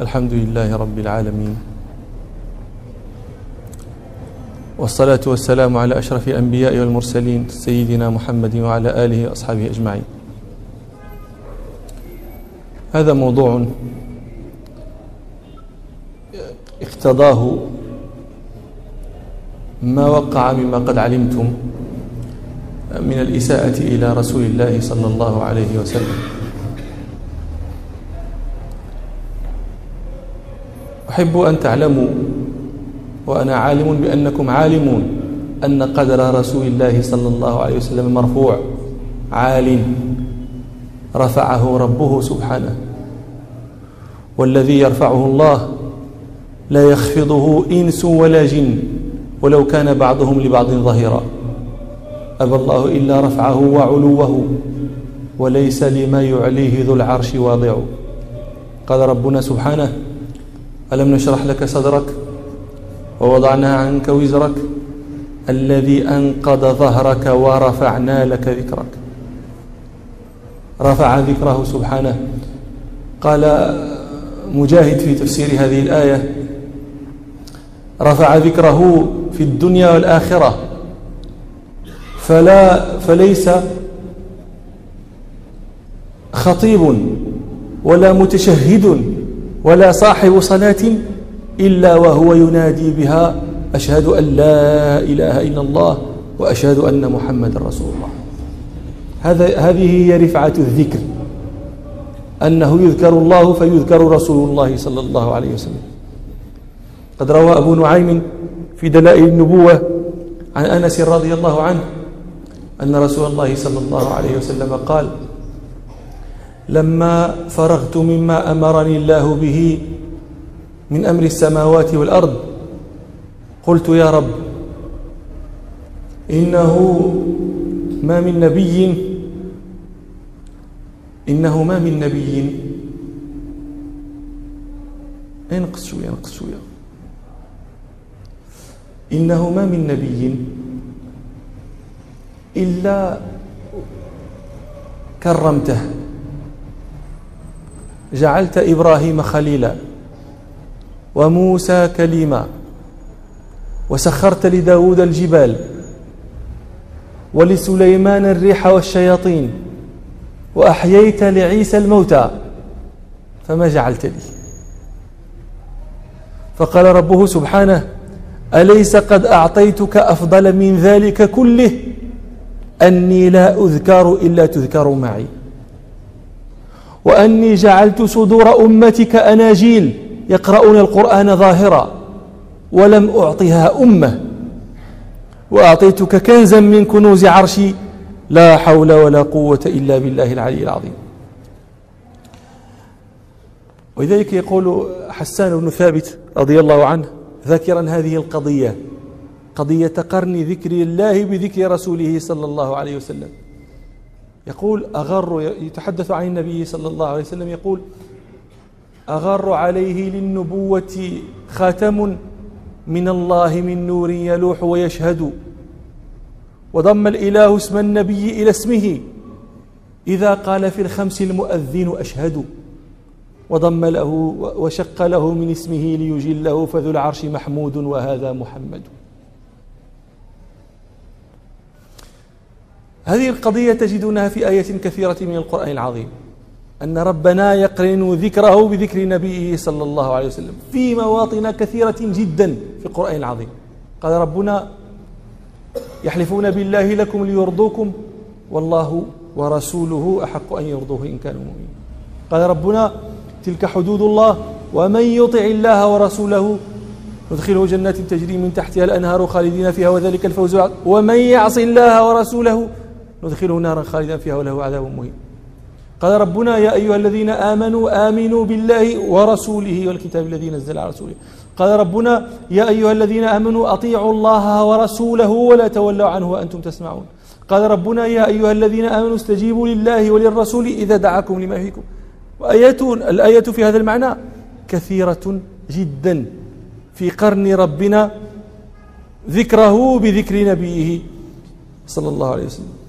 الحمد لله رب العالمين. والصلاة والسلام على أشرف الأنبياء والمرسلين سيدنا محمد وعلى آله وأصحابه أجمعين. هذا موضوع اقتضاه ما وقع مما قد علمتم من الإساءة إلى رسول الله صلى الله عليه وسلم. أحب أن تعلموا وأنا عالم بأنكم عالمون أن قدر رسول الله صلى الله عليه وسلم مرفوع عال رفعه ربه سبحانه. والذي يرفعه الله لا يخفضه إنس ولا جن ولو كان بعضهم لبعض ظهيرا. أبى الله إلا رفعه وعلوه وليس لما يعليه ذو العرش واضع. قال ربنا سبحانه ألم نشرح لك صدرك ووضعنا عنك وزرك الذي أنقض ظهرك ورفعنا لك ذكرك. رفع ذكره سبحانه. قال مجاهد في تفسير هذه الآية رفع ذكره في الدنيا والآخرة. فلا فليس خطيب ولا متشهد ولا صاحب صلاة إلا وهو ينادي بها أشهد أن لا إله إلا الله وأشهد أن محمد رسول الله. هذا هذه هي رفعة الذكر أنه يذكر الله فيذكر رسول الله صلى الله عليه وسلم. قد روى أبو نعيم في دلائل النبوة عن أنس رضي الله عنه أن رسول الله صلى الله عليه وسلم قال لما فرغت مما أمرني الله به من أمر السماوات والأرض قلت يا رب إنه ما من نبي إنه ما من نبي. انقص شوية انقص شوية؟ إنه ما من نبي إلا كرمته. جعلت إبراهيم خليلا وموسى كليما وسخرت لداود الجبال ولسليمان الريح والشياطين وأحييت لعيسى الموتى فما جعلت لي. فقال ربه سبحانه أليس قد أعطيتك أفضل من ذلك كله؟ أني لا أذكر إلا تذكر معي. وأني جعلت صدور أمتك أناجيل يقرؤون القرآن ظاهرا ولم أعطها أمة. وأعطيتك كنزا من كنوز عرشي لا حول ولا قوة إلا بالله العلي العظيم. ولذلك يقول حسان بن ثابت رضي الله عنه ذاكرا هذه القضية قضية قرن ذكر الله بذكر رسوله صلى الله عليه وسلم. يقول أغر يتحدث عن النبي صلى الله عليه وسلم يقول أغر عليه للنبوة خاتم من الله من نور يلوح ويشهد وضم الإله اسم النبي إلى اسمه إذا قال في الخمس المؤذن أشهد وضم له وشق له من اسمه ليجله فذو العرش محمود وهذا محمد هذه القضية تجدونها في آية كثيرة من القرآن العظيم. أن ربنا يقرن ذكره بذكر نبيه صلى الله عليه وسلم في مواطن كثيرة جدا في القرآن العظيم. قال ربنا يحلفون بالله لكم ليرضوكم والله ورسوله أحق أن يرضوه إن كانوا مؤمنين. قال ربنا تلك حدود الله ومن يطع الله ورسوله ندخله جنات تجري من تحتها الأنهار خالدين فيها وذلك الفوز ومن يعص الله ورسوله ندخله نارا خالدا فيها وله عذاب مهين. قال ربنا يا أيها الذين آمنوا آمنوا بالله ورسوله والكتاب الذي نزل على رسوله. قال ربنا يا أيها الذين آمنوا أطيعوا الله ورسوله ولا تولوا عنه وأنتم تسمعون. قال ربنا يا أيها الذين آمنوا استجيبوا لله وللرسول إذا دعاكم لما يحييكم. وآيات الآية في هذا المعنى كثيرة جدا. في قرن ربنا ذكره بذكر نبيه صلى الله عليه وسلم.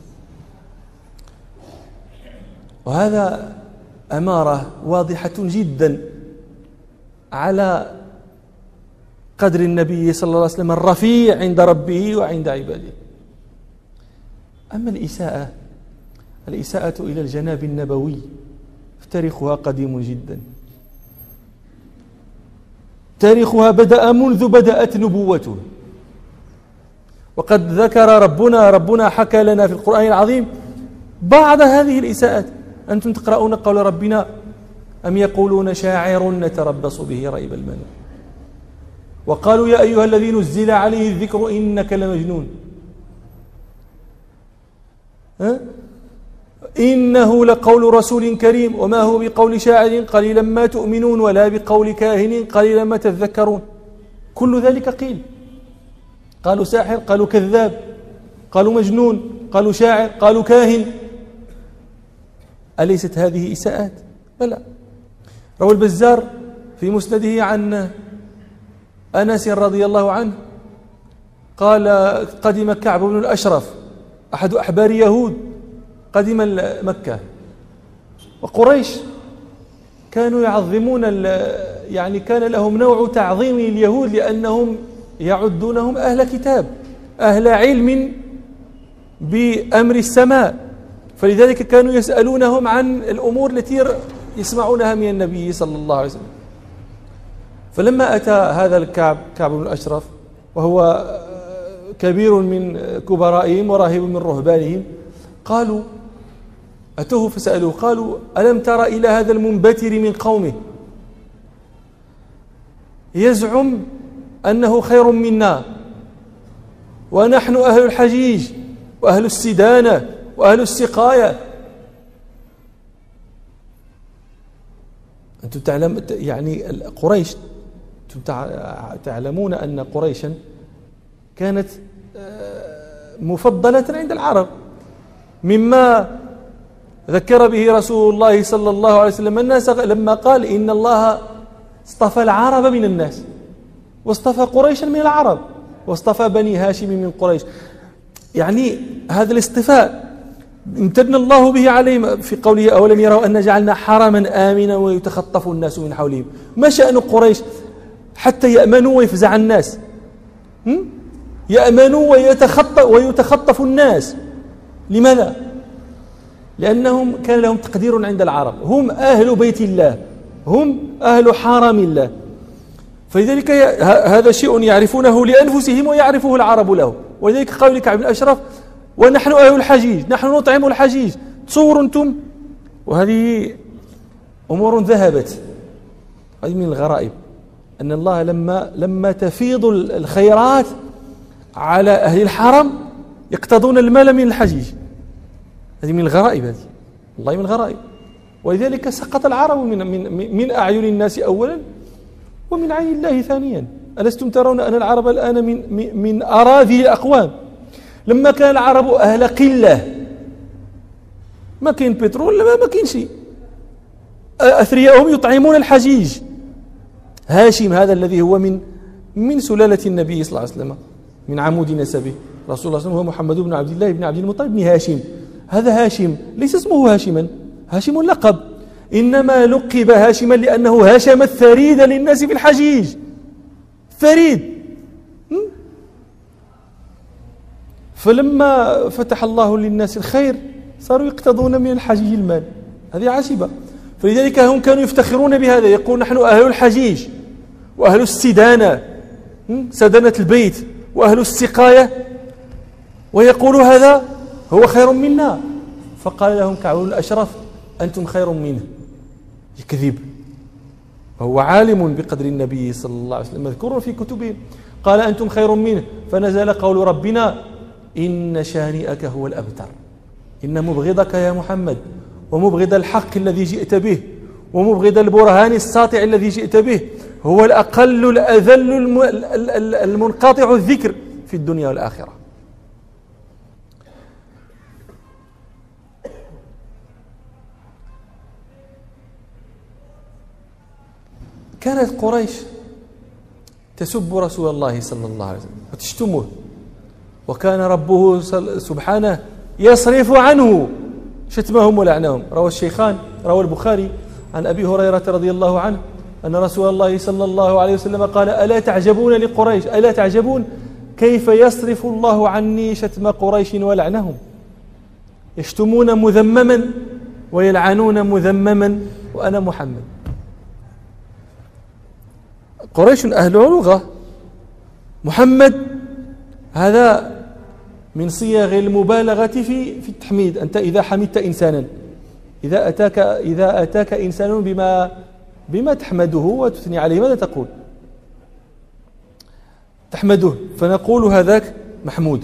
وهذا أمارة واضحة جدا على قدر النبي صلى الله عليه وسلم الرفيع عند ربه وعند عباده. أما الإساءة الإساءة إلى الجناب النبوي تاريخها قديم جدا. تاريخها بدأ منذ بدأت نبوته. وقد ذكر ربنا ربنا حكى لنا في القرآن العظيم بعض هذه الإساءات. أنتم تقرؤون قول ربنا أم يقولون شاعر نتربص به ريب المنون؟ وقالوا يا أيها الذي نزل عليه الذكر إنك لمجنون. ها؟ إنه لقول رسول كريم وما هو بقول شاعر قليلا ما تؤمنون ولا بقول كاهن قليلا ما تذكرون. كل ذلك قيل. قالوا ساحر قالوا كذاب قالوا مجنون قالوا شاعر قالوا كاهن. أليست هذه إساءات؟ بلى. روى البزار في مسنده عن أنس رضي الله عنه قال قدم كعب بن الأشرف أحد أحبار يهود قدم مكة. وقريش كانوا يعظمون يعني كان لهم نوع تعظيم اليهود لأنهم يعدونهم أهل كتاب أهل علم بأمر السماء. فلذلك كانوا يسألونهم عن الأمور التي يسمعونها من النبي صلى الله عليه وسلم. فلما أتى هذا الكعب كعب بن الأشرف وهو كبير من كبرائهم وراهب من رهبانهم قالوا أتوه فسألوه قالوا ألم تر إلى هذا المنبتر من قومه؟ يزعم أنه خير منا ونحن أهل الحجيج وأهل السدانة وأهل السقاية. أنتم تعلم يعني قريش أنتم تعلمون أن قريشا كانت آه، مفضلة عند العرب مما ذكر به رسول الله صلى الله عليه وسلم. الناس لما قال إن الله اصطفى العرب من الناس واصطفى قريشا من العرب واصطفى بني هاشم من قريش. يعني هذا الاصطفاء امتن الله به عليهم. في قوله أولم يروا أن جعلنا حرما آمنا ويتخطف الناس من حولهم. ما شأن قريش؟ حتى يأمنوا ويفزع الناس. يأمنوا ويتخطف, ويتخطف الناس. لماذا؟ لأنهم كان لهم تقدير عند العرب. هم أهل بيت الله. هم أهل حرم الله. فلذلك هذا شيء يعرفونه لأنفسهم ويعرفه العرب له. ولذلك قال لك ابن أشرف ونحن أهل الحجيج نحن نطعم الحجيج. تصور أنتم؟ وهذه أمور ذهبت. هذه من الغرائب. أن الله لما لما تفيض الخيرات على أهل الحرم يقتضون المال من الحجيج. هذه من الغرائب هذه. والله من الغرائب. ولذلك سقط العرب من من من أعين الناس أولا ومن عين الله ثانيا. ألستم ترون أن العرب الآن من من أراذي الأقوام؟ لما كان العرب أهل قلة. ما كاين بترول ما, كاين شيء أثرياءهم يطعمون الحجيج. هاشم هذا الذي هو من من سلالة النبي صلى الله عليه وسلم من عمود نسبه رسول الله صلى الله عليه وسلم هو محمد بن عبد الله بن عبد المطلب بن هاشم. هذا هاشم ليس اسمه هاشما. هاشم لقب. إنما لقب هاشما لأنه هاشم الثريد للناس في الحجيج. ثريد فلما فتح الله للناس الخير صاروا يقتضون من الحجيج المال. هذه عجيبة. فلذلك هم كانوا يفتخرون بهذا يقول نحن أهل الحجيج وأهل السدانة سدنة البيت وأهل السقاية. ويقول هذا هو خير منا. فقال لهم كعب الأشرف أنتم خير منه. يكذب وهو عالم بقدر النبي صلى الله عليه وسلم. مذكور في كتبه قال أنتم خير منه. فنزل قول ربنا إن شانئك هو الأبتر. إن مبغضك يا محمد ومبغض الحق الذي جئت به ومبغض البرهان الساطع الذي جئت به هو الأقل الأذل المنقطع الذكر في الدنيا والآخرة. كانت قريش تسب رسول الله صلى الله عليه وسلم وتشتمه. وكان ربه سبحانه يصرف عنه. شتمهم ولعنهم روى الشيخان روى البخاري عن أبي هريرة رضي الله عنه أن رسول الله صلى الله عليه وسلم قال ألا تعجبون لقريش؟ ألا تعجبون كيف يصرف الله عني شتم قريش ولعنهم؟ يشتمون مذمما ويلعنون مذمما وأنا محمد. قريش أهل لغة. محمد هذا من صيغ المبالغة في في التحميد. أنت إذا حمدت إنسانا إذا أتاك إذا أتاك إنسان بما بما تحمده وتثني عليه ماذا تقول؟ تحمده. فنقول هذاك محمود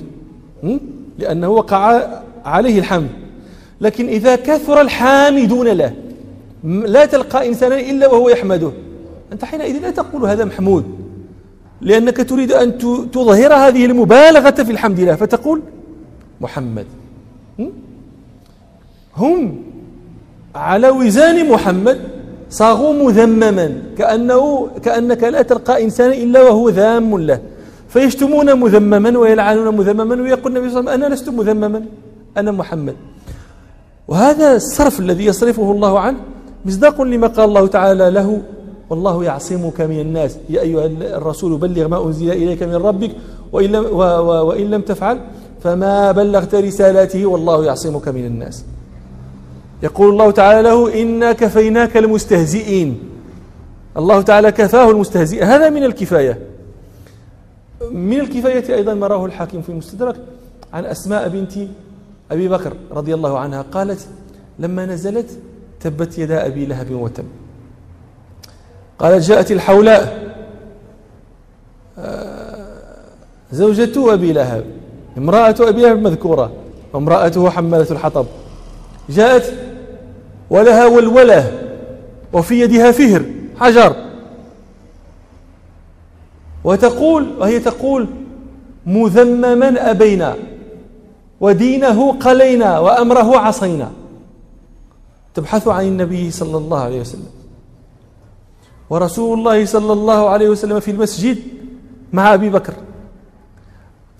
لأنه وقع عليه الحمد. لكن إذا كثر الحامدون له لا تلقى إنسانا إلا وهو يحمده. أنت حينئذ لا تقول هذا محمود. لأنك تريد أن تظهر هذه المبالغة في الحمد لله. فتقول محمد. هم؟ على وزان محمد صاغوا مذمما كأنه كأنك لا تلقى إنسانا إلا وهو ذام له. فيشتمون مذمما ويلعنون مذمما ويقول النبي صلى الله عليه وسلم أنا لست مذمما أنا محمد. وهذا الصرف الذي يصرفه الله عنه مصداق لما قال الله تعالى له والله يعصمك من الناس. يا أيها الرسول بلغ ما أنزل إليك من ربك وإن لم, وإن لم تفعل فما بلغت رسالاته والله يعصمك من الناس. يقول الله تعالى له إنا كفيناك المستهزئين. الله تعالى كفاه المستهزئ. هذا من الكفاية. من الكفاية أيضا ما راه الحاكم في المستدرك عن أسماء بنت أبي بكر رضي الله عنها. قالت لما نزلت تبت يدا أبي لهب وتب قالت جاءت الحولاء آه، زوجة أبي لهب امرأة أبي لهب مذكورة وامرأته حمالة الحطب. جاءت ولها ولولة وفي يدها فهر حجر. وتقول وهي تقول مذمما أبينا ودينه قلينا وأمره عصينا. تبحث عن النبي صلى الله عليه وسلم. ورسول الله صلى الله عليه وسلم في المسجد مع أبي بكر.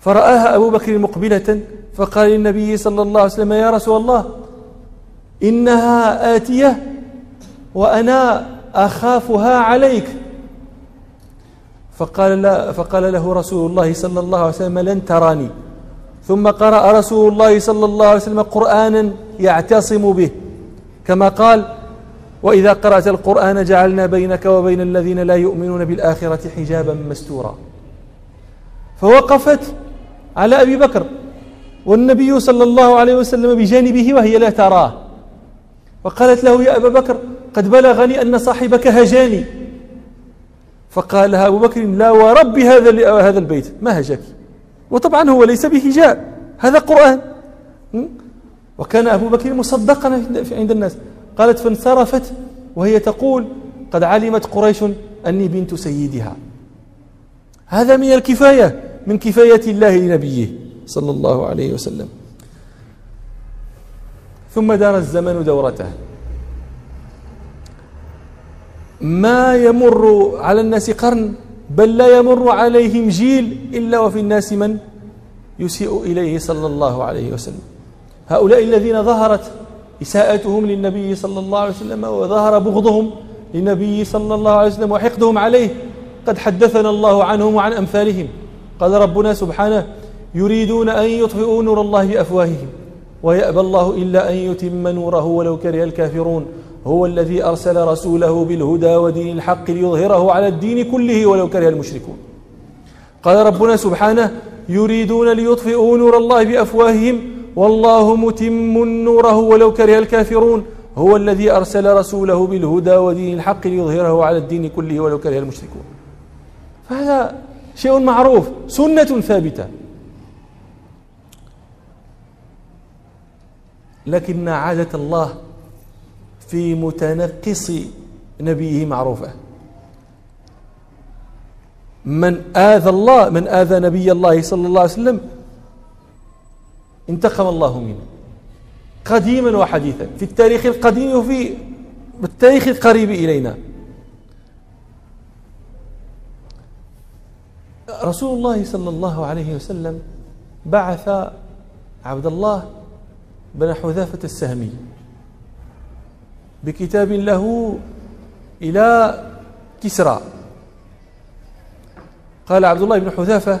فرآها أبو بكر مقبلة فقال للنبي صلى الله عليه وسلم يا رسول الله إنها آتية وأنا أخافها عليك. فقال, لا فقال له رسول الله صلى الله عليه وسلم لن تراني. ثم قرأ رسول الله صلى الله عليه وسلم قرآنا يعتصم به كما قال وإذا قرأت القرآن جعلنا بينك وبين الذين لا يؤمنون بالآخرة حجابا مستورا. فوقفت على أبي بكر والنبي صلى الله عليه وسلم بجانبه وهي لا تراه. وقالت له يا أبا بكر قد بلغني أن صاحبك هجاني. فقال أبو بكر لا ورب هذا هذا البيت ما هجاك وطبعا هو ليس بهجاء هذا قرآن. وكان أبو بكر مصدقا عند الناس. قالت فانصرفت وهي تقول قد علمت قريش أني بنت سيدها. هذا من الكفاية من كفاية الله لنبيه صلى الله عليه وسلم. ثم دار الزمن دورته. ما يمر على الناس قرن بل لا يمر عليهم جيل إلا وفي الناس من يسيء إليه صلى الله عليه وسلم. هؤلاء الذين ظهرت إساءتهم للنبي صلى الله عليه وسلم وظهر بغضهم للنبي صلى الله عليه وسلم وحقدهم عليه. قد حدثنا الله عنهم وعن أمثالهم. قال ربنا سبحانه يريدون أن يطفئوا نور الله بأفواههم ويأبى الله إلا أن يتم نوره ولو كره الكافرون. هو الذي أرسل رسوله بالهدى ودين الحق ليظهره على الدين كله ولو كره المشركون. قال ربنا سبحانه يريدون ليطفئوا نور الله بأفواههم والله متم نوره ولو كره الكافرون هو الذي أرسل رسوله بالهدى ودين الحق ليظهره على الدين كله ولو كره المشركون. فهذا شيء معروف سنة ثابتة. لكن عادة الله في متنقص نبيه معروفة. من آذى الله من آذى نبي الله صلى الله عليه وسلم انتقم الله منه. قديما وحديثا. في التاريخ القديم وفي التاريخ القريب إلينا. رسول الله صلى الله عليه وسلم بعث عبد الله بن حذافة السهمي بكتاب له إلى كسرى. قال عبد الله بن حذافة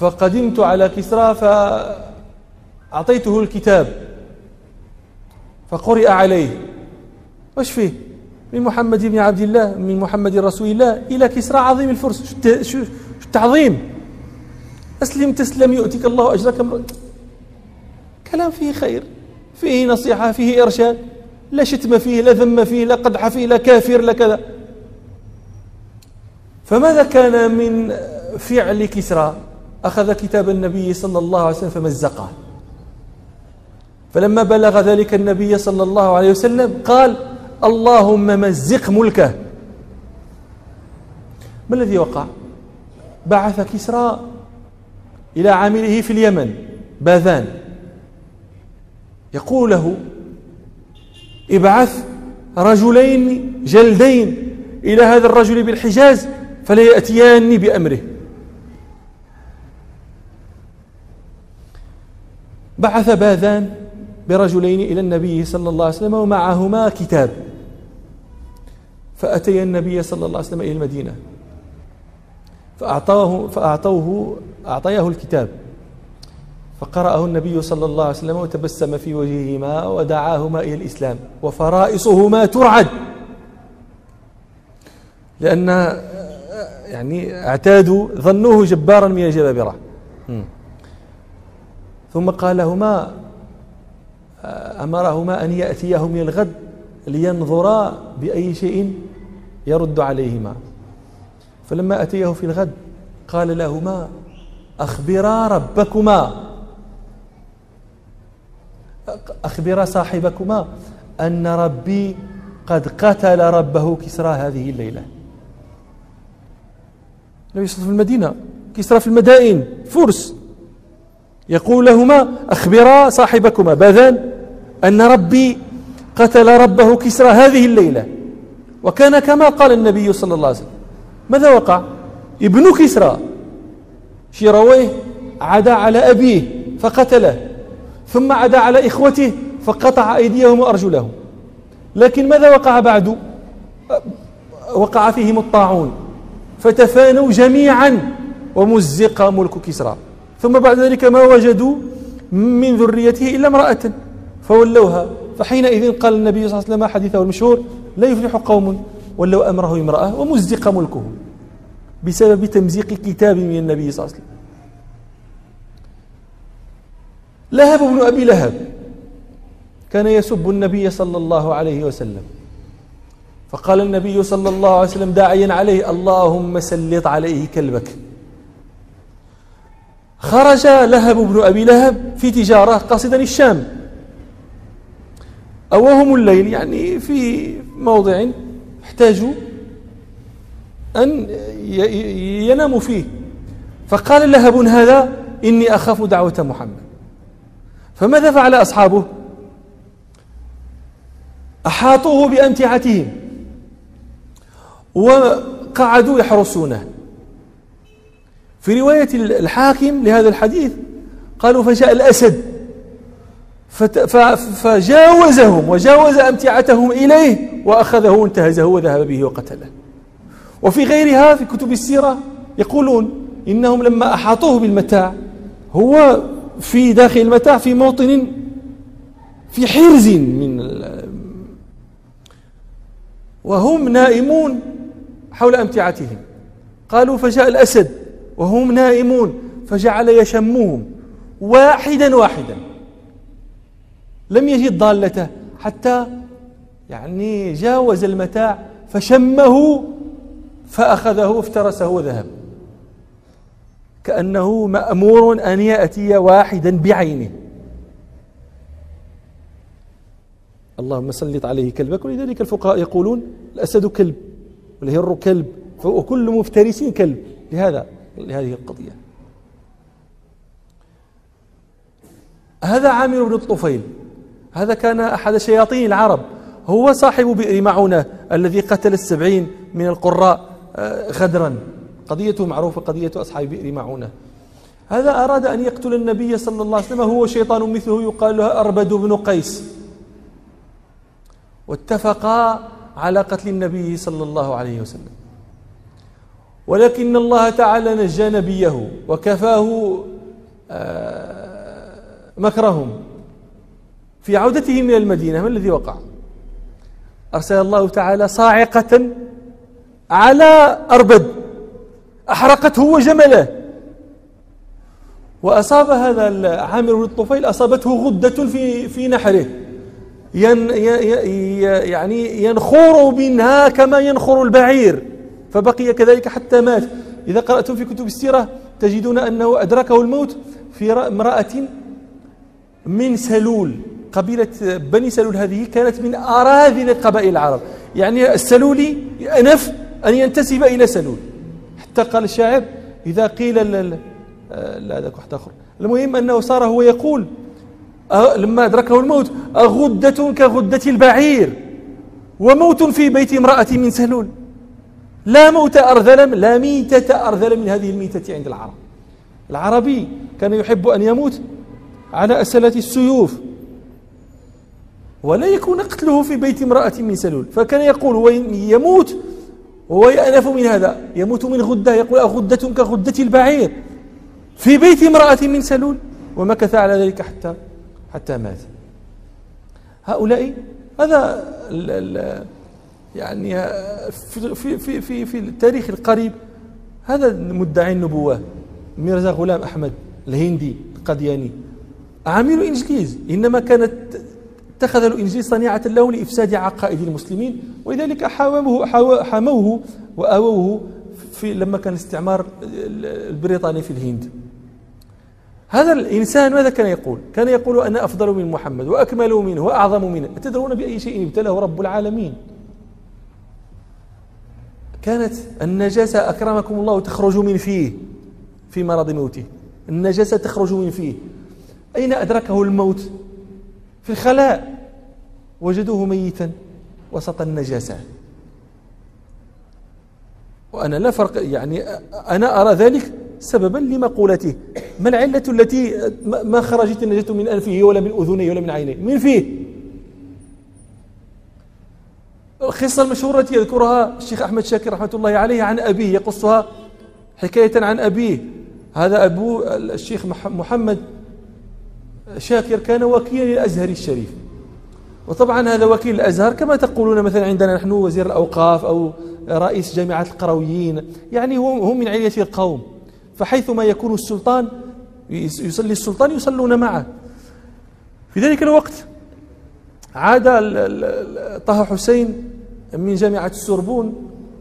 فقدمت على كسرى فأعطيته الكتاب فقرئ عليه. وش فيه؟ من محمد بن عبد الله من محمد رسول الله إلى كسرى عظيم الفرس. شو التعظيم؟ أسلم تسلم يؤتك الله أجرك كلام فيه خير فيه نصيحة فيه إرشاد. لا شتم فيه لا ذم فيه لا قدح فيه لا كافر لا كذا. فماذا كان من فعل كسرى؟ أخذ كتاب النبي صلى الله عليه وسلم فمزقه. فلما بلغ ذلك النبي صلى الله عليه وسلم قال اللهم مزق ملكه. ما الذي وقع؟ بعث كسرى إلى عامله في اليمن باذان. يقول له ابعث رجلين جلدين إلى هذا الرجل بالحجاز فلا يأتياني بأمره. بعث باذان برجلين إلى النبي صلى الله عليه وسلم ومعهما كتاب. فأتي النبي صلى الله عليه وسلم إلى المدينة. فأعطوه فأعطوه أعطياه الكتاب. فقرأه النبي صلى الله عليه وسلم وتبسم في وجههما ودعاهما إلى الإسلام. وفرائصهما ترعد. لأن يعني اعتادوا ظنوه جبارا من الجبابرة ثم قال لهما أمرهما أن يأتيه من الغد لينظرا بأي شيء يرد عليهما. فلما أتيه في الغد قال لهما أخبرا ربكما. أخبرا صاحبكما أن ربي قد قتل ربه كسرى هذه الليلة. النبي صلى في المدينة كسرى في المدائن فرس. يقول لهما أخبرا صاحبكما. باذان أن ربي قتل ربه كسرى هذه الليلة. وكان كما قال النبي صلى الله عليه وسلم ماذا وقع؟ ابن كسرى شيرويه عدا على أبيه فقتله ثم عدا على إخوته فقطع أيديهم وأرجلهم. لكن ماذا وقع بعد؟ وقع فيهم الطاعون فتفانوا جميعا ومزق ملك كسرى. ثم بعد ذلك ما وجدوا من ذريته إلا امرأة فولوها. فحينئذ قال النبي صلى الله عليه وسلم حديثه المشهور لا يفلح قوم ولوا أمره امرأة ومزق ملكه بسبب تمزيق كتاب من النبي صلى الله عليه وسلم. لهب بن أبي لهب كان يسب النبي صلى الله عليه وسلم. فقال النبي صلى الله عليه وسلم داعيا عليه اللهم سلط عليه كلبك. خرج لهب بن أبي لهب في تجارة قاصدا الشام أوهم الليل يعني في موضع احتاجوا أن يناموا فيه. فقال لهب هذا إني أخاف دعوة محمد. فماذا فعل أصحابه؟ أحاطوه بأمتعتهم وقعدوا يحرسونه. في رواية الحاكم لهذا الحديث قالوا فجاء الأسد فجاوزهم وجاوز أمتعتهم إليه وأخذه وانتهزه وذهب به وقتله. وفي غيرها في كتب السيرة يقولون إنهم لما أحاطوه بالمتاع هو في داخل المتاع في موطن في حرز من وهم نائمون حول أمتعتهم. قالوا فجاء الأسد وهم نائمون فجعل يشمهم واحدا واحدا. لم يجد ضالته حتى يعني جاوز المتاع فشمه فأخذه وافترسه وذهب. كأنه مأمور أن يأتي واحدا بعينه. اللهم سلط عليه كلبك. ولذلك الفقهاء يقولون الأسد كلب والهر كلب وكل مفترس كلب. لهذا لهذه القضية. هذا عامر بن الطفيل هذا كان أحد شياطين العرب هو صاحب بئر معونة الذي قتل السبعين من القراء آه، غدرا قضيته معروفة قضية أصحاب بئر معونة. هذا أراد أن يقتل النبي صلى الله عليه وسلم هو شيطان مثله يقال له أربد بن قيس. واتفقا على قتل النبي صلى الله عليه وسلم. ولكن الله تعالى نجى نبيه وكفاه آه، مكرهم في عودته من المدينة. ما الذي وقع؟ أرسل الله تعالى صاعقة على أربد أحرقته وجمله. وأصاب هذا عامر بن الطفيل أصابته غدة في في نحره. ين يعني ينخر منها كما ينخر البعير. فبقي كذلك حتى مات. إذا قرأتم في كتب السيرة تجدون أنه أدركه الموت في امرأة من سلول. قبيلة بني سلول هذه كانت من أراذل قبائل العرب. يعني السلولي أنف أن ينتسب إلى سلول. حتى قال الشاعر إذا قيل لا ذاك واحد آخر. المهم أنه صار هو يقول لما أدركه الموت أغدة كغدة البعير وموت في بيت امرأة من سلول. لا موت أرذل لا ميتة أرذل من هذه الميتة عند العرب. العربي كان يحب أن يموت على أسلة السيوف. ولا يكون قتله في بيت امرأة من سلول. فكان يقول وين يموت وهو يأنف من هذا. يموت من غدة. يقول أغدة كغدة البعير. في بيت امرأة من سلول. ومكث على ذلك حتى حتى مات. هؤلاء هذا ال ال يعني في في في في التاريخ القريب هذا مدعي النبوة. ميرزا غلام أحمد الهندي القدياني عامل إنجليز. إنما كانت اتخذ الإنجيل صنيعة له لإفساد عقائد المسلمين ولذلك حاموه, حاموه وآووه في لما كان الاستعمار البريطاني في الهند. هذا الإنسان ماذا كان يقول؟ كان يقول أنا أفضل من محمد وأكمل منه وأعظم منه. أتدرون بأي شيء ابتلاه رب العالمين؟ كانت النجاسة أكرمكم الله تخرج من فيه في مرض موته. النجاسة تخرج من فيه. أين أدركه الموت؟ في الخلاء. وجدوه ميتا وسط النجاسة. وأنا لا فرق يعني أنا أرى ذلك سببا لمقولته. ما العلة التي ما خرجت النجاة من أنفه ولا من أذنيه ولا من عينيه؟ من فيه. القصة المشهورة التي يذكرها الشيخ أحمد شاكر رحمة الله عليه عن أبيه يقصها حكاية عن أبيه. هذا أبو الشيخ محمد شاكر كان وكيلا للأزهر الشريف. وطبعا هذا وكيل الأزهر كما تقولون مثلا عندنا نحن وزير الأوقاف أو رئيس جامعة القرويين يعني هم من علية القوم. فحيثما يكون السلطان يصلي السلطان يصلون معه. في ذلك الوقت عاد طه حسين من جامعة السوربون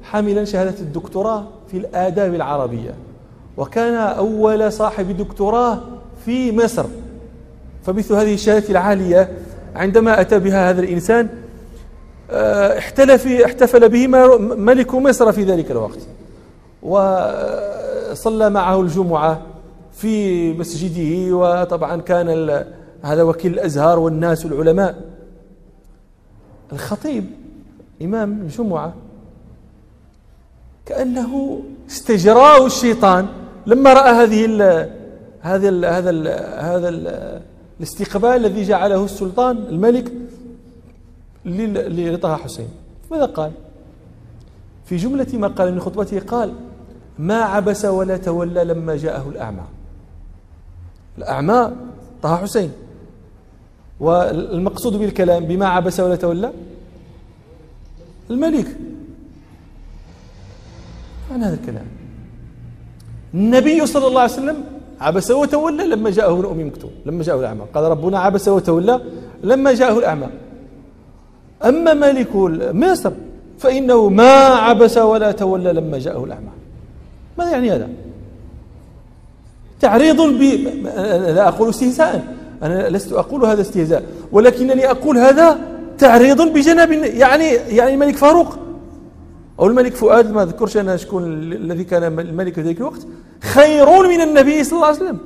حاملا شهادة الدكتوراه في الآداب العربية وكان أول صاحب دكتوراه في مصر. فمثل هذه الشهادة العالية عندما أتى بها هذا الإنسان آه، احتفل احتفل به ملك مصر في ذلك الوقت. وصلى معه الجمعة في مسجده وطبعا كان هذا وكيل الأزهار والناس العلماء. الخطيب إمام الجمعة. كأنه استجراه الشيطان. لما رأى هذه ال هذا ال هذا ال هذا ال الاستقبال الذي جعله السلطان الملك لطه حسين. ماذا قال؟ في جملة ما قال من خطبته قال ما عبس ولا تولى لما جاءه الأعمى. الأعمى طه حسين. والمقصود بالكلام بما عبس ولا تولى؟ الملك. عن هذا الكلام. النبي صلى الله عليه وسلم عبس وتولى لما جاءه ابن أم مكتوم لما جاءه الأعمى. قال ربنا عبس وتولى لما جاءه الأعمى. أما ملك مصر فإنه ما عبس ولا تولى لما جاءه الأعمى. ماذا يعني هذا؟ تعريض ب لا أقول استهزاء. أنا لست أقول هذا استهزاء ولكنني أقول هذا تعريض بجناب يعني يعني الملك فاروق. أو الملك فؤاد ما أذكرش أنا شكون الذي كان الملك في ذلك الوقت. خير من النبي صلى الله عليه وسلم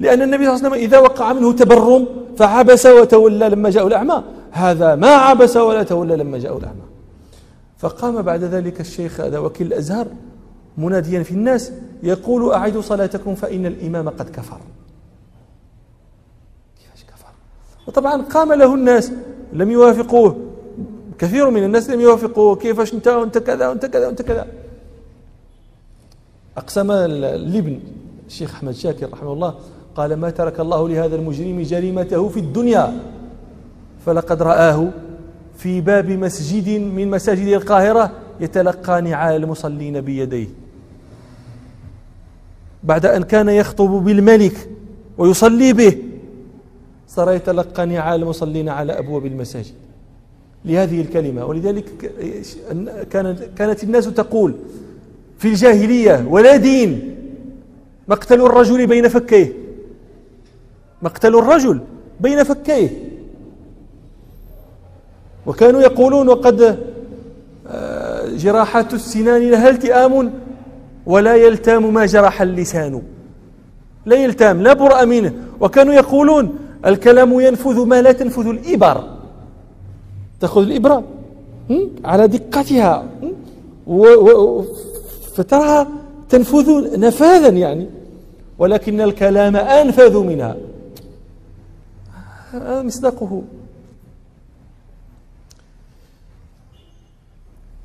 لأن النبي صلى الله عليه وسلم إذا وقع منه تبرم فعبس وتولى لما جاء الأعمى. هذا ما عبس ولا تولى لما جاء الأعمى. فقام بعد ذلك الشيخ هذا وكيل الأزهر مناديا في الناس يقول أعيدوا صلاتكم فإن الإمام قد كفر كيفاش كفر وطبعا قام له الناس لم يوافقوه. كثير من الناس لم يوافقوا كيفاش أنت وانت كذا وانت كذا وانت كذا. أقسم الابن الشيخ أحمد شاكر رحمه الله قال ما ترك الله لهذا المجرم جريمته في الدنيا فلقد رآه في باب مسجد من مساجد القاهرة يتلقى نعال المصلين بيديه. بعد أن كان يخطب بالملك ويصلي به صار يتلقى نعال المصلين على أبواب المساجد. لهذه الكلمة. ولذلك كانت كانت الناس تقول في الجاهلية ولا دين. مقتل الرجل بين فكيه. مقتل الرجل بين فكيه. وكانوا يقولون وقد آه، جراحات السنان لها التئام ولا يلتام ما جرح اللسان. لا يلتام لا برأ منه. وكانوا يقولون الكلام ينفذ ما لا تنفذ الإبر. تأخذ الإبرة على دقتها فتراها تنفذ نفاذا يعني. ولكن الكلام أنفذ منها. هذا مصداقه.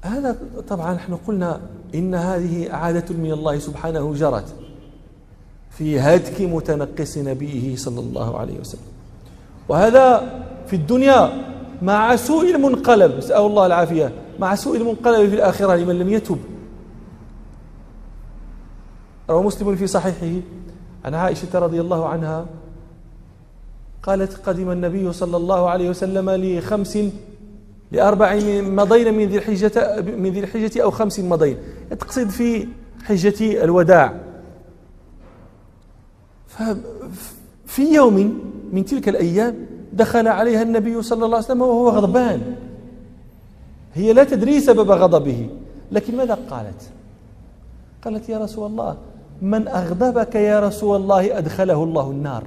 هذا طبعا نحن قلنا إن هذه عادة من الله سبحانه جرت. في هتك متنقص نبيه صلى الله عليه وسلم. وهذا في الدنيا مع سوء المنقلب نسأل الله العافية مع سوء المنقلب في الآخرة لمن لم يتب. روى مسلم في صحيحه عن عائشة رضي الله عنها قالت قدم النبي صلى الله عليه وسلم لخمس لأربع مضين من ذي الحجة من ذي الحجة أو خمس مضين. تقصد في حجة الوداع. ففي يوم من تلك الأيام دخل عليها النبي صلى الله عليه وسلم وهو غضبان. هي لا تدري سبب غضبه. لكن ماذا قالت؟ قالت يا رسول الله من أغضبك يا رسول الله أدخله الله النار.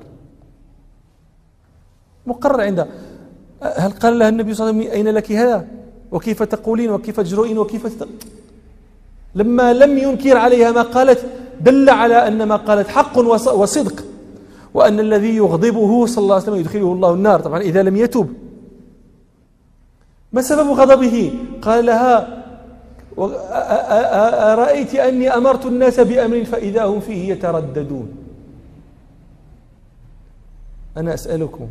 مقرر عندها هل قال لها النبي صلى الله عليه وسلم أين لك هذا؟ وكيف تقولين؟ وكيف تجرؤين؟ وكيف تت... لما لم ينكر عليها ما قالت دل على أن ما قالت حق وصدق وأن الذي يغضبه صلى الله عليه وسلم يدخله الله النار. طبعا إذا لم يتب ما سبب غضبه؟ قال لها أرأيت أني أمرت الناس بأمر فإذا هم فيه يترددون. أنا أسألكم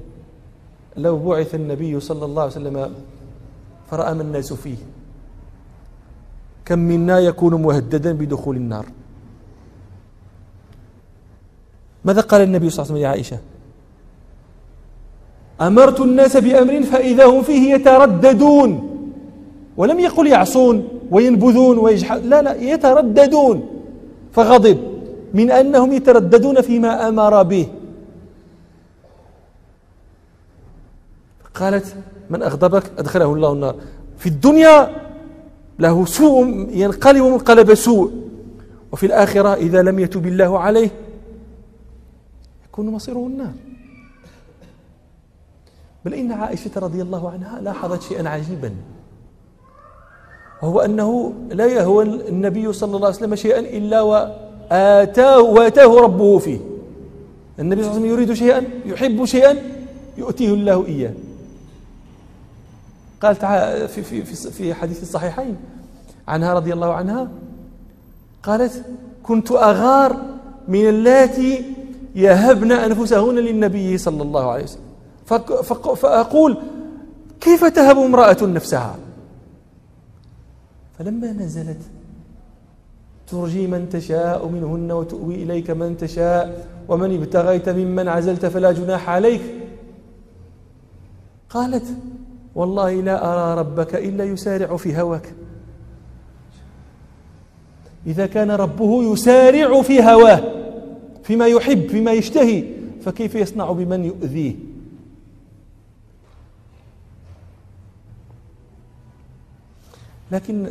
لو بعث النبي صلى الله عليه وسلم فرأى ما الناس فيه؟ كم منا يكون مهددا بدخول النار؟ ماذا قال النبي صلى الله عليه وسلم يا عائشة؟ أمرت الناس بأمر فإذا هم فيه يترددون. ولم يقل يعصون وينبذون ويجحد لا لا يترددون. فغضب من أنهم يترددون فيما أمر به. قالت من أغضبك أدخله الله النار. في الدنيا له سوء ينقلب منقلب سوء وفي الآخرة إذا لم يتب الله عليه يكون مصيره النار. بل إن عائشة رضي الله عنها لاحظت شيئا عجيبا. وهو أنه لا يهوى النبي صلى الله عليه وسلم شيئا إلا وآتاه وآتاه ربه فيه. النبي صلى الله عليه وسلم يريد شيئا يحب شيئا يؤتيه الله إياه. قال تعالى في, في, في, في حديث الصحيحين عنها رضي الله عنها قالت كنت أغار من اللاتي يهبن أنفسهن للنبي صلى الله عليه وسلم. فأقول كيف تهب امرأة نفسها؟ فلما نزلت ترجي من تشاء منهن وتؤوي إليك من تشاء ومن ابتغيت ممن عزلت فلا جناح عليك. قالت والله لا أرى ربك إلا يسارع في هواك. إذا كان ربه يسارع في هواه. فيما يحب فيما يشتهي فكيف يصنع بمن يؤذيه؟ لكن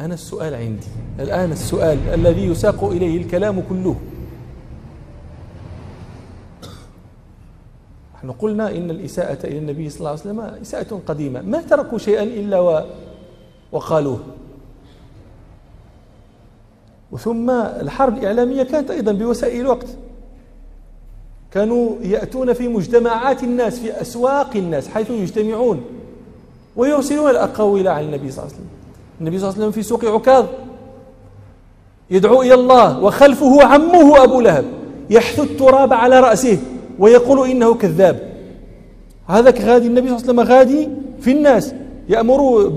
أنا السؤال عندي الآن السؤال الذي يساق إليه الكلام كله. نحن قلنا إن الإساءة إلى النبي صلى الله عليه وسلم إساءة قديمة. ما تركوا شيئا إلا وقالوه؟ وثم الحرب الإعلامية كانت أيضا بوسائل الوقت. كانوا يأتون في مجتمعات الناس في أسواق الناس حيث يجتمعون ويرسلون الأقاويل عن النبي صلى الله عليه وسلم. النبي صلى الله عليه وسلم في سوق عكاظ. يدعو إلى الله وخلفه عمه أبو لهب. يحث التراب على رأسه ويقول إنه كذاب. هذاك غادي النبي صلى الله عليه وسلم غادي في الناس. يأمر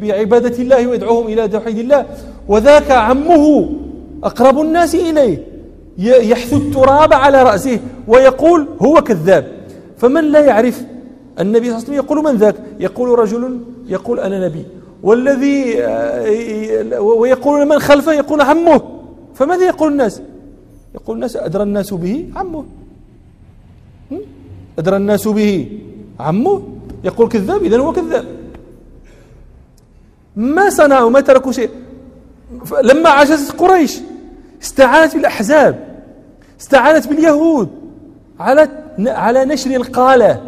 بعبادة الله ويدعوهم إلى توحيد الله. وذاك عمه أقرب الناس إليه يحث التراب على رأسه ويقول هو كذاب. فمن لا يعرف النبي صلى الله عليه وسلم يقول من ذاك؟ يقول رجل يقول أنا نبي. والذي آه، ويقول من خلفه؟ يقول عمه. فماذا يقول الناس؟ يقول الناس أدرى الناس به عمه. أدرى الناس به عمه. يقول كذاب إذا هو كذاب. ما صنعوا ما تركوا شيء. لما عجزت قريش استعانت بالأحزاب استعانت باليهود على على نشر القالة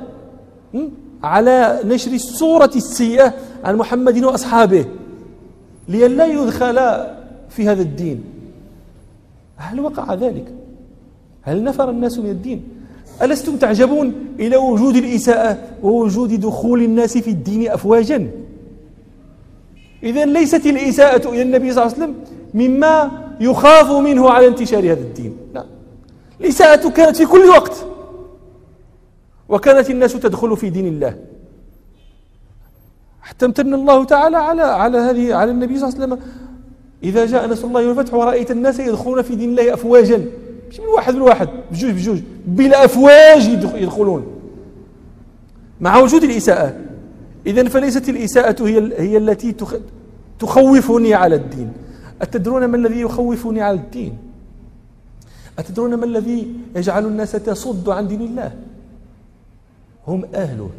على نشر الصورة السيئة عن محمد وأصحابه لئلا يدخل في هذا الدين. هل وقع ذلك؟ هل نفر الناس من الدين؟ ألستم تعجبون إلى وجود الإساءة ووجود دخول الناس في الدين أفواجا؟ إذا ليست الإساءة إلى النبي صلى الله عليه وسلم مما يخاف منه على انتشار هذا الدين. لا. الإساءة كانت في كل وقت. وكانت الناس تدخل في دين الله. حتى امتن الله تعالى على على هذه على النبي صلى الله عليه وسلم. إذا جاء نصر الله والفتح ورأيت الناس يدخلون في دين الله أفواجا. مش من واحد من واحد بجوج. بجوج بالأفواج يدخلون. مع وجود الإساءة. إذا فليست الإساءة هي هي التي تخوفني على الدين. أتدرون ما الذي يخوفني على الدين؟ أتدرون ما الذي يجعل الناس تصد عن دين الله؟ هم أهله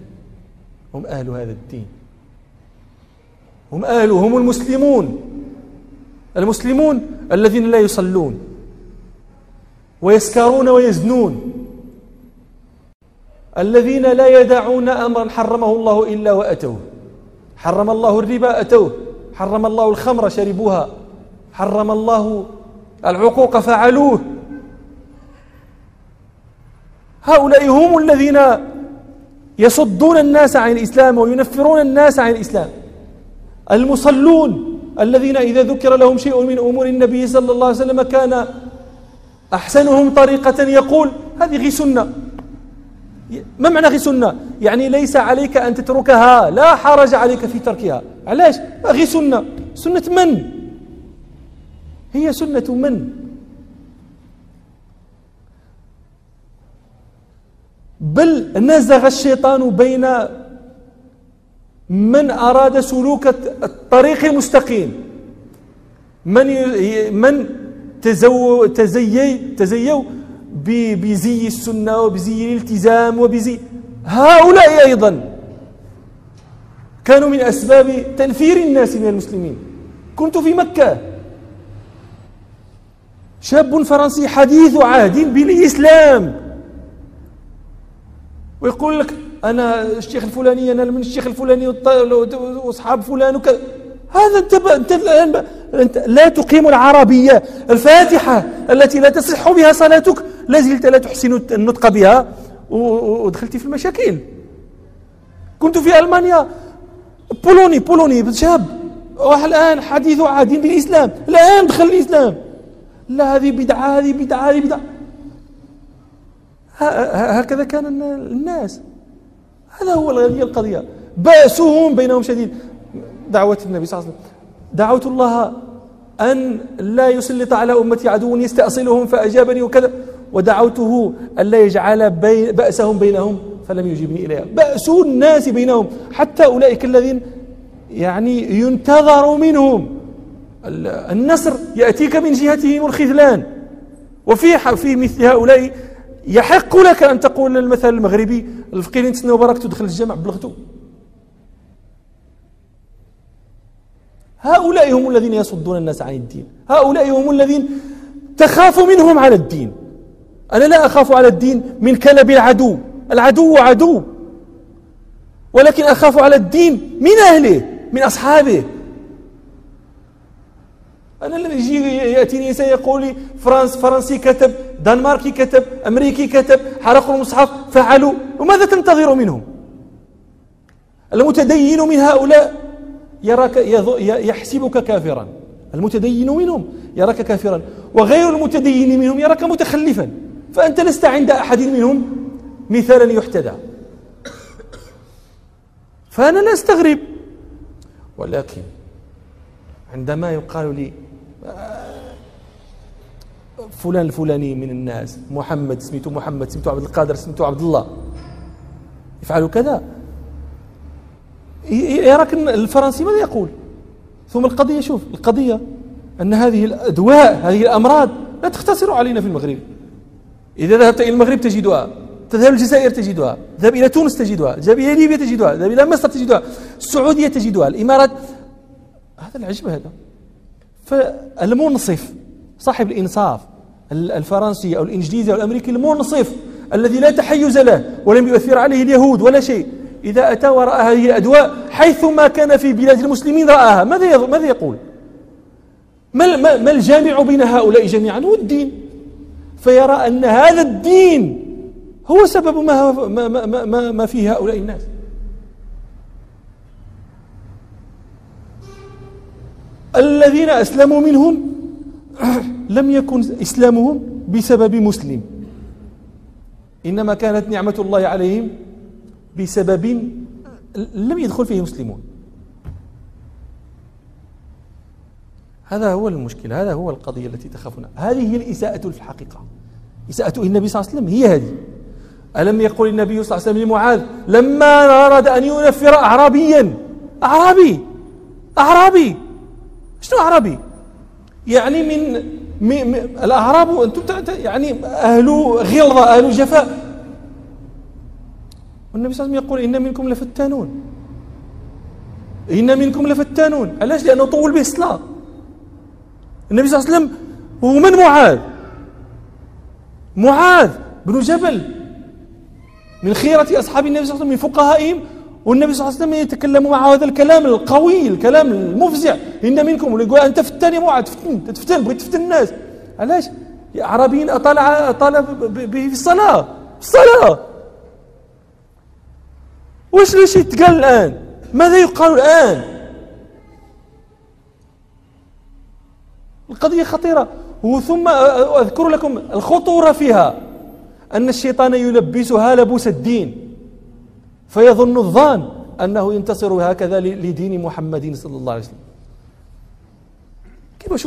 هم أهل هذا الدين. هم أهله هم المسلمون. المسلمون الذين لا يصلون ويسكرون ويزنون. الذين لا يدعون أمرا حرمه الله إلا وأتوه. حرم الله الربا أتوه. حرم الله الخمر شربوها. حرم الله العقوق فعلوه. هؤلاء هم الذين يصدون الناس عن الإسلام وينفرون الناس عن الإسلام. المصلون الذين إذا ذكر لهم شيء من أمور النبي صلى الله عليه وسلم كان أحسنهم طريقة يقول هذه سنة. ما معنى غي سنة؟ يعني ليس عليك أن تتركها لا حرج عليك في تركها. علاش؟ غي سنة. سنة من؟ هي سنة من؟ بل نزغ الشيطان بين من أراد سلوك الطريق المستقيم. من من تزو تزيي تزيوا بزي السنة وبزي الالتزام وبزي هؤلاء أيضا كانوا من أسباب تنفير الناس من المسلمين. كنت في مكة. شاب فرنسي حديث عهد بالإسلام. ويقول لك أنا الشيخ الفلاني أنا من الشيخ الفلاني واصحاب فلان وكذا هذا انت انت الآن أنت لا تقيم العربية الفاتحة التي لا تصح بها صلاتك. لا زلت لا تحسن النطق بها. ودخلت في المشاكل. كنت في ألمانيا. بولوني بولوني شاب. الآن حديث عهد بالإسلام. الآن دخل الإسلام. لا هذه بدعة هذه بدعة هذه بدعة. هكذا كان الناس. هذا هو القضية. بأسهم بينهم شديد. دعوة النبي صلى الله عليه وسلم. دعوت الله أن لا يسلط على أمتي عدو يستأصلهم فأجابني وكذا. ودعوته أن لا يجعل بي بأسهم بينهم فلم يجيبني إليها. بأس الناس بينهم. حتى أولئك الذين يعني ينتظر منهم. النصر يأتيك من جهتهم الخذلان. وفي في مثل هؤلاء يحق لك أن تقول المثل المغربي الفقير تسنى وبراك تدخل الجامع بلغته. هؤلاء هم الذين يصدون الناس عن الدين. هؤلاء هم الذين تخاف منهم على الدين. أنا لا أخاف على الدين من كلب العدو. العدو عدو. ولكن أخاف على الدين من أهله من أصحابه. أنا الذي يجي يأتيني إنسان يقول لي فرنس فرنسي كتب دنماركي كتب أمريكي كتب حرقوا المصحف فعلوا. وماذا تنتظر منهم؟ المتدين من هؤلاء يراك يحسبك كافرا. المتدين منهم يراك كافرا. وغير المتدين منهم يراك متخلفا. فأنت لست عند أحد منهم مثالا يحتدى. فأنا لا أستغرب. ولكن عندما يقال لي فلان الفلاني من الناس محمد سميته محمد سميته عبد القادر سميته عبد الله يفعل كذا. يراك الفرنسي ماذا يقول؟ ثم القضية شوف القضية أن هذه الأدواء هذه الأمراض لا تختصر علينا في المغرب. إذا ذهبت إلى المغرب تجدها تذهب الجزائر تجدها ذهب إلى تونس تجدها ذهب إلى ليبيا تجدها ذهب إلى مصر تجدها السعودية تجدها الإمارات. هذا العجب هذا. فالمنصف صاحب الإنصاف الفرنسي أو الإنجليزي أو الأمريكي المنصف الذي لا تحيز له ولم يؤثر عليه اليهود ولا شيء إذا أتى ورأى هذه الأدواء حيثما كان في بلاد المسلمين رآها ماذا ماذا يقول؟ ما ما الجامع بين هؤلاء جميعا؟ هو الدين. فيرى أن هذا الدين هو سبب ما ما ما ما, ما فيه هؤلاء الناس. الذين أسلموا منهم لم يكن إسلامهم بسبب مسلم. إنما كانت نعمة الله عليهم بسبب لم يدخل فيه مسلمون. هذا هو المشكل هذا هو القضية التي تخافون هذه هي الإساءة في الحقيقة. إساءة النبي صلى الله عليه وسلم هي هذه. ألم يقل النبي صلى الله عليه وسلم لمعاذ لما أراد أن ينفر أعرابيا. أعرابي أعرابي. شنو أعرابي؟ يعني من, من الأعراب أنتم يعني أهل غلظة أهل جفاء. والنبي صلى الله عليه وسلم يقول إن منكم لفتانون. إن منكم لفتانون. علاش؟ لأنه طول به الصلاة النبي صلى الله عليه وسلم هو من معاذ؟ معاذ بن جبل. من خيرة أصحاب النبي صلى الله عليه وسلم من فقهائهم. والنبي صلى الله عليه وسلم يتكلم مع هذا الكلام القوي الكلام المفزع. إن منكم ويقول أنت فتان يا معاذ تفتن تفتن بغيت تفتن الناس. علاش؟ أعرابي أطال أطال به في الصلاة. في الصلاة. واش واش يتقال الآن؟ ماذا يقال الآن؟ القضية خطيرة. وثم أذكر لكم الخطورة فيها. أن الشيطان يلبسها لبوس الدين. فيظن الظان أنه ينتصر هكذا لدين محمد صلى الله عليه وسلم. كيف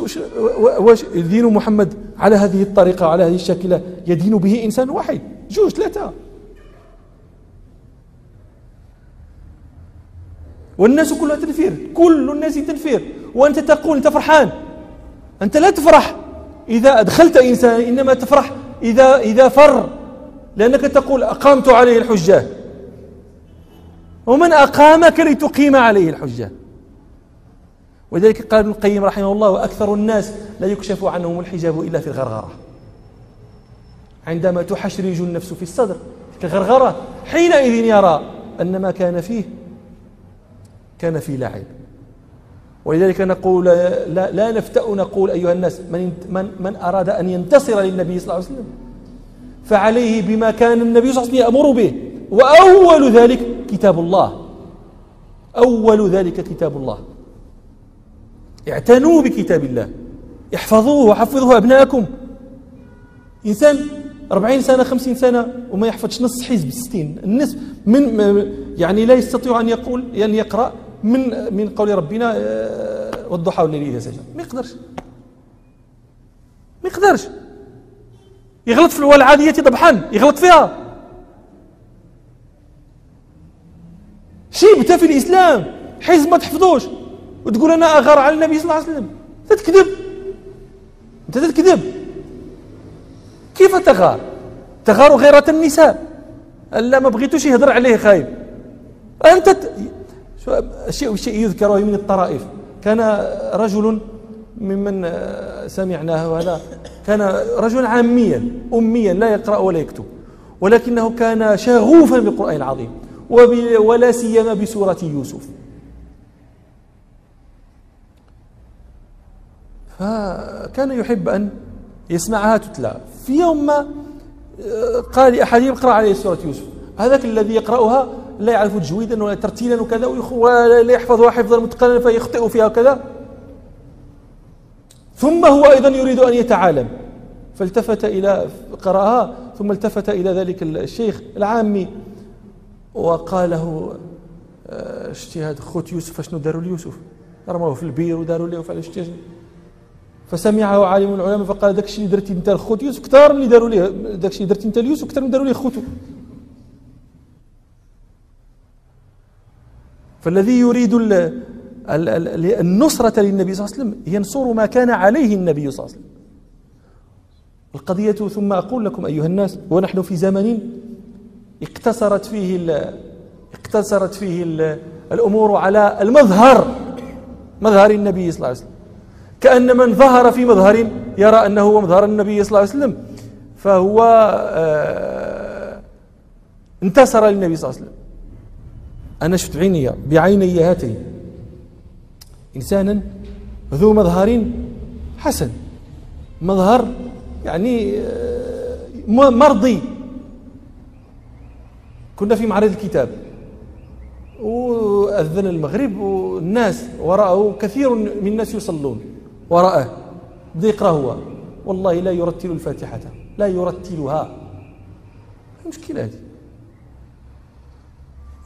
واش دين محمد على هذه الطريقة على هذه الشاكلة يدين به إنسان واحد؟ جوج ثلاثة. والناس كلها تنفير. كل الناس تنفير. وأنت تقول أنت فرحان. أنت لا تفرح. إذا أدخلت إنسان إنما تفرح. إذا إذا فر. لأنك تقول أقامت عليه الحجة. ومن أقامك لتقيم عليه الحجة. ولذلك قال ابن القيم رحمه الله وأكثر الناس لا يكشف عنهم الحجاب إلا في الغرغرة. عندما تحشرج النفس في الصدر في الغرغرة حينئذ يرى أن ما كان فيه كان في لعب. ولذلك نقول لا, لا نفتأ نقول أيها الناس من, من, من أراد أن ينتصر للنبي صلى الله عليه وسلم فعليه بما كان النبي صلى الله عليه وسلم يأمر به. وأول ذلك كتاب الله. أول ذلك كتاب الله. اعتنوا بكتاب الله. احفظوه وحفظوه أبناءكم. إنسان أربعين سنة خمسين سنة وما يحفظش نص حزب ستين. النصف من يعني لا يستطيع أن يقول يعني يقرأ من من قول ربنا آه، والضحى والليل إذا سجى. ما يقدرش. ما يقدرش. يغلط في العادية ضبحان يغلط فيها. شيبته في الإسلام حزب ما تحفظوش. وتقول أنا أغار على النبي صلى الله عليه وسلم. تتكذب أنت تتكذب كيف تغار؟ تغار غيرة النساء. ألا ما بغيتوش يهضر عليه خايب. أنت شيء شيء يذكر من الطرائف. كان رجل ممن سمعناه هذا كان رجلا عاميا أميا لا يقرأ ولا يكتب ولكنه كان شغوفا بالقرآن العظيم ولا سيما بسورة يوسف. فكان يحب أن يسمعها تتلى. في يوم ما قال لأحدهم اقرأ عليه سورة يوسف. هذاك الذي يقرأها لا يعرف تجويدا ولا ترتيلا وكذا ولا يحفظها حفظا متقنا فيخطئ فيها وكذا. ثم هو أيضا يريد أن يتعالم. فالتفت إلى قرأها ثم التفت إلى ذلك الشيخ العامي وقال له آه، شتي هذا خوت يوسف شنو داروا ليوسف؟ رموه في البير وداروا له وفعلوا شتي. فسمعه عالم العلماء فقال داك الشيء اللي درتي أنت لخوت يوسف أكثر من اللي داروا ليه داك الشيء درتي أنت ليوسف أكثر من داروا ليه خوتو فالذي يريد النصرة للنبي صلى الله عليه وسلم ينصر ما كان عليه النبي صلى الله عليه وسلم. القضية ثم أقول لكم أيها الناس ونحن في زمن اقتصرت فيه اقتصرت فيه الأمور على المظهر مظهر النبي صلى الله عليه وسلم. كأن من ظهر في مظهر يرى أنه هو مظهر النبي صلى الله عليه وسلم فهو آه، انتصر للنبي صلى الله عليه وسلم. أنا شفت بعيني بعيني هاتين إنسانا ذو مظهر حسن. مظهر يعني آه، مرضي. كنا في معرض الكتاب. وأذن المغرب والناس وراءه كثير من الناس يصلون. وراءه بدا يقرأ هو. والله لا يرتل الفاتحة. لا يرتلها. مشكلة هذه.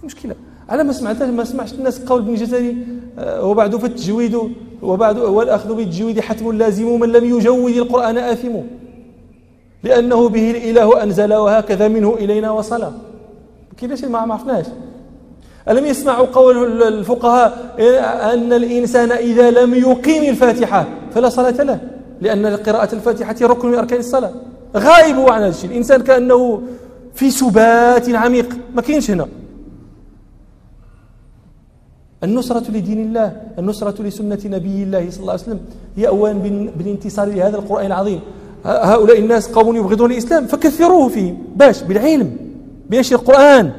مشكلة على ما سمعت ما سمعش الناس قول ابن جزري آه، وبعد فالتجويد وبعد والأخذ بالتجويد حتم لازم من لم يجود القرآن آثم. لأنه به الإله أنزل وهكذا منه إلينا وصل. كيفاش ما عرفناش. ألم يسمعوا قول الفقهاء أن الإنسان إذا لم يقيم الفاتحة فلا صلاة له لأن قراءة الفاتحة ركن من أركان الصلاة. غائب عن هذا الشيء. الإنسان كأنه في سبات عميق. ما كاينش هنا. النصرة لدين الله النصرة لسنة نبي الله صلى الله عليه وسلم. هي أولا بالانتصار لهذا القرآن العظيم. هؤلاء الناس قوم يبغضون الإسلام فكثروه فيهم. باش بالعلم بنشر القرآن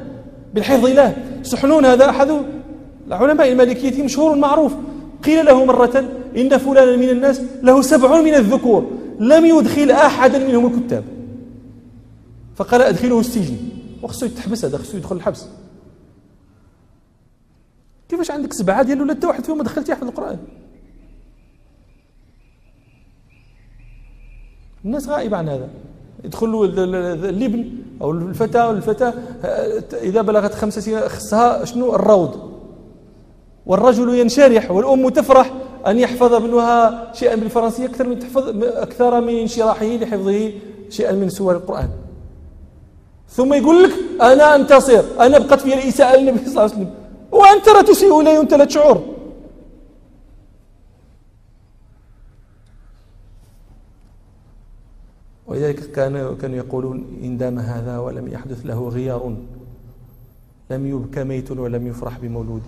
بالحفظ له سحنون هذا أحد؟ العلماء المالكية مشهور معروف. قيل له مرة إن فلانا من الناس له سبع من الذكور لم يدخل أحدا منهم الكتاب. فقال أدخله السجن. وخصو يتحبس هذا خصو يدخل الحبس. كيفاش عندك سبعة ديال ولا حتى واحد فيهم ما دخلت يحفظ القرآن؟ الناس غائبة عن هذا. يدخل الابن أو الفتى أو الفتاة إذا بلغت خمس سنين خصها شنو؟ الروض. والرجل ينشرح والأم تفرح أن يحفظ ابنها شيئا بالفرنسية أكثر من تحفظ أكثر من انشراحه لحفظه شيئا من سور القرآن. ثم يقول لك أنا أنتصر. أنا بقت في الإساءة للنبي صلى الله عليه وسلم. وأنت لا تسيء إليه وأنت لا تشعر. ولذلك كانوا كانوا يقولون إن دام هذا ولم يحدث له غيار. لم يبكى ميت ولم يفرح بمولود.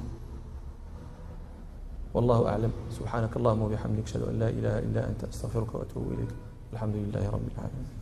والله أعلم. سبحانك اللهم وبحمدك أشهد أن لا إله إلا أنت أستغفرك وأتوب إليك. الحمد لله رب العالمين.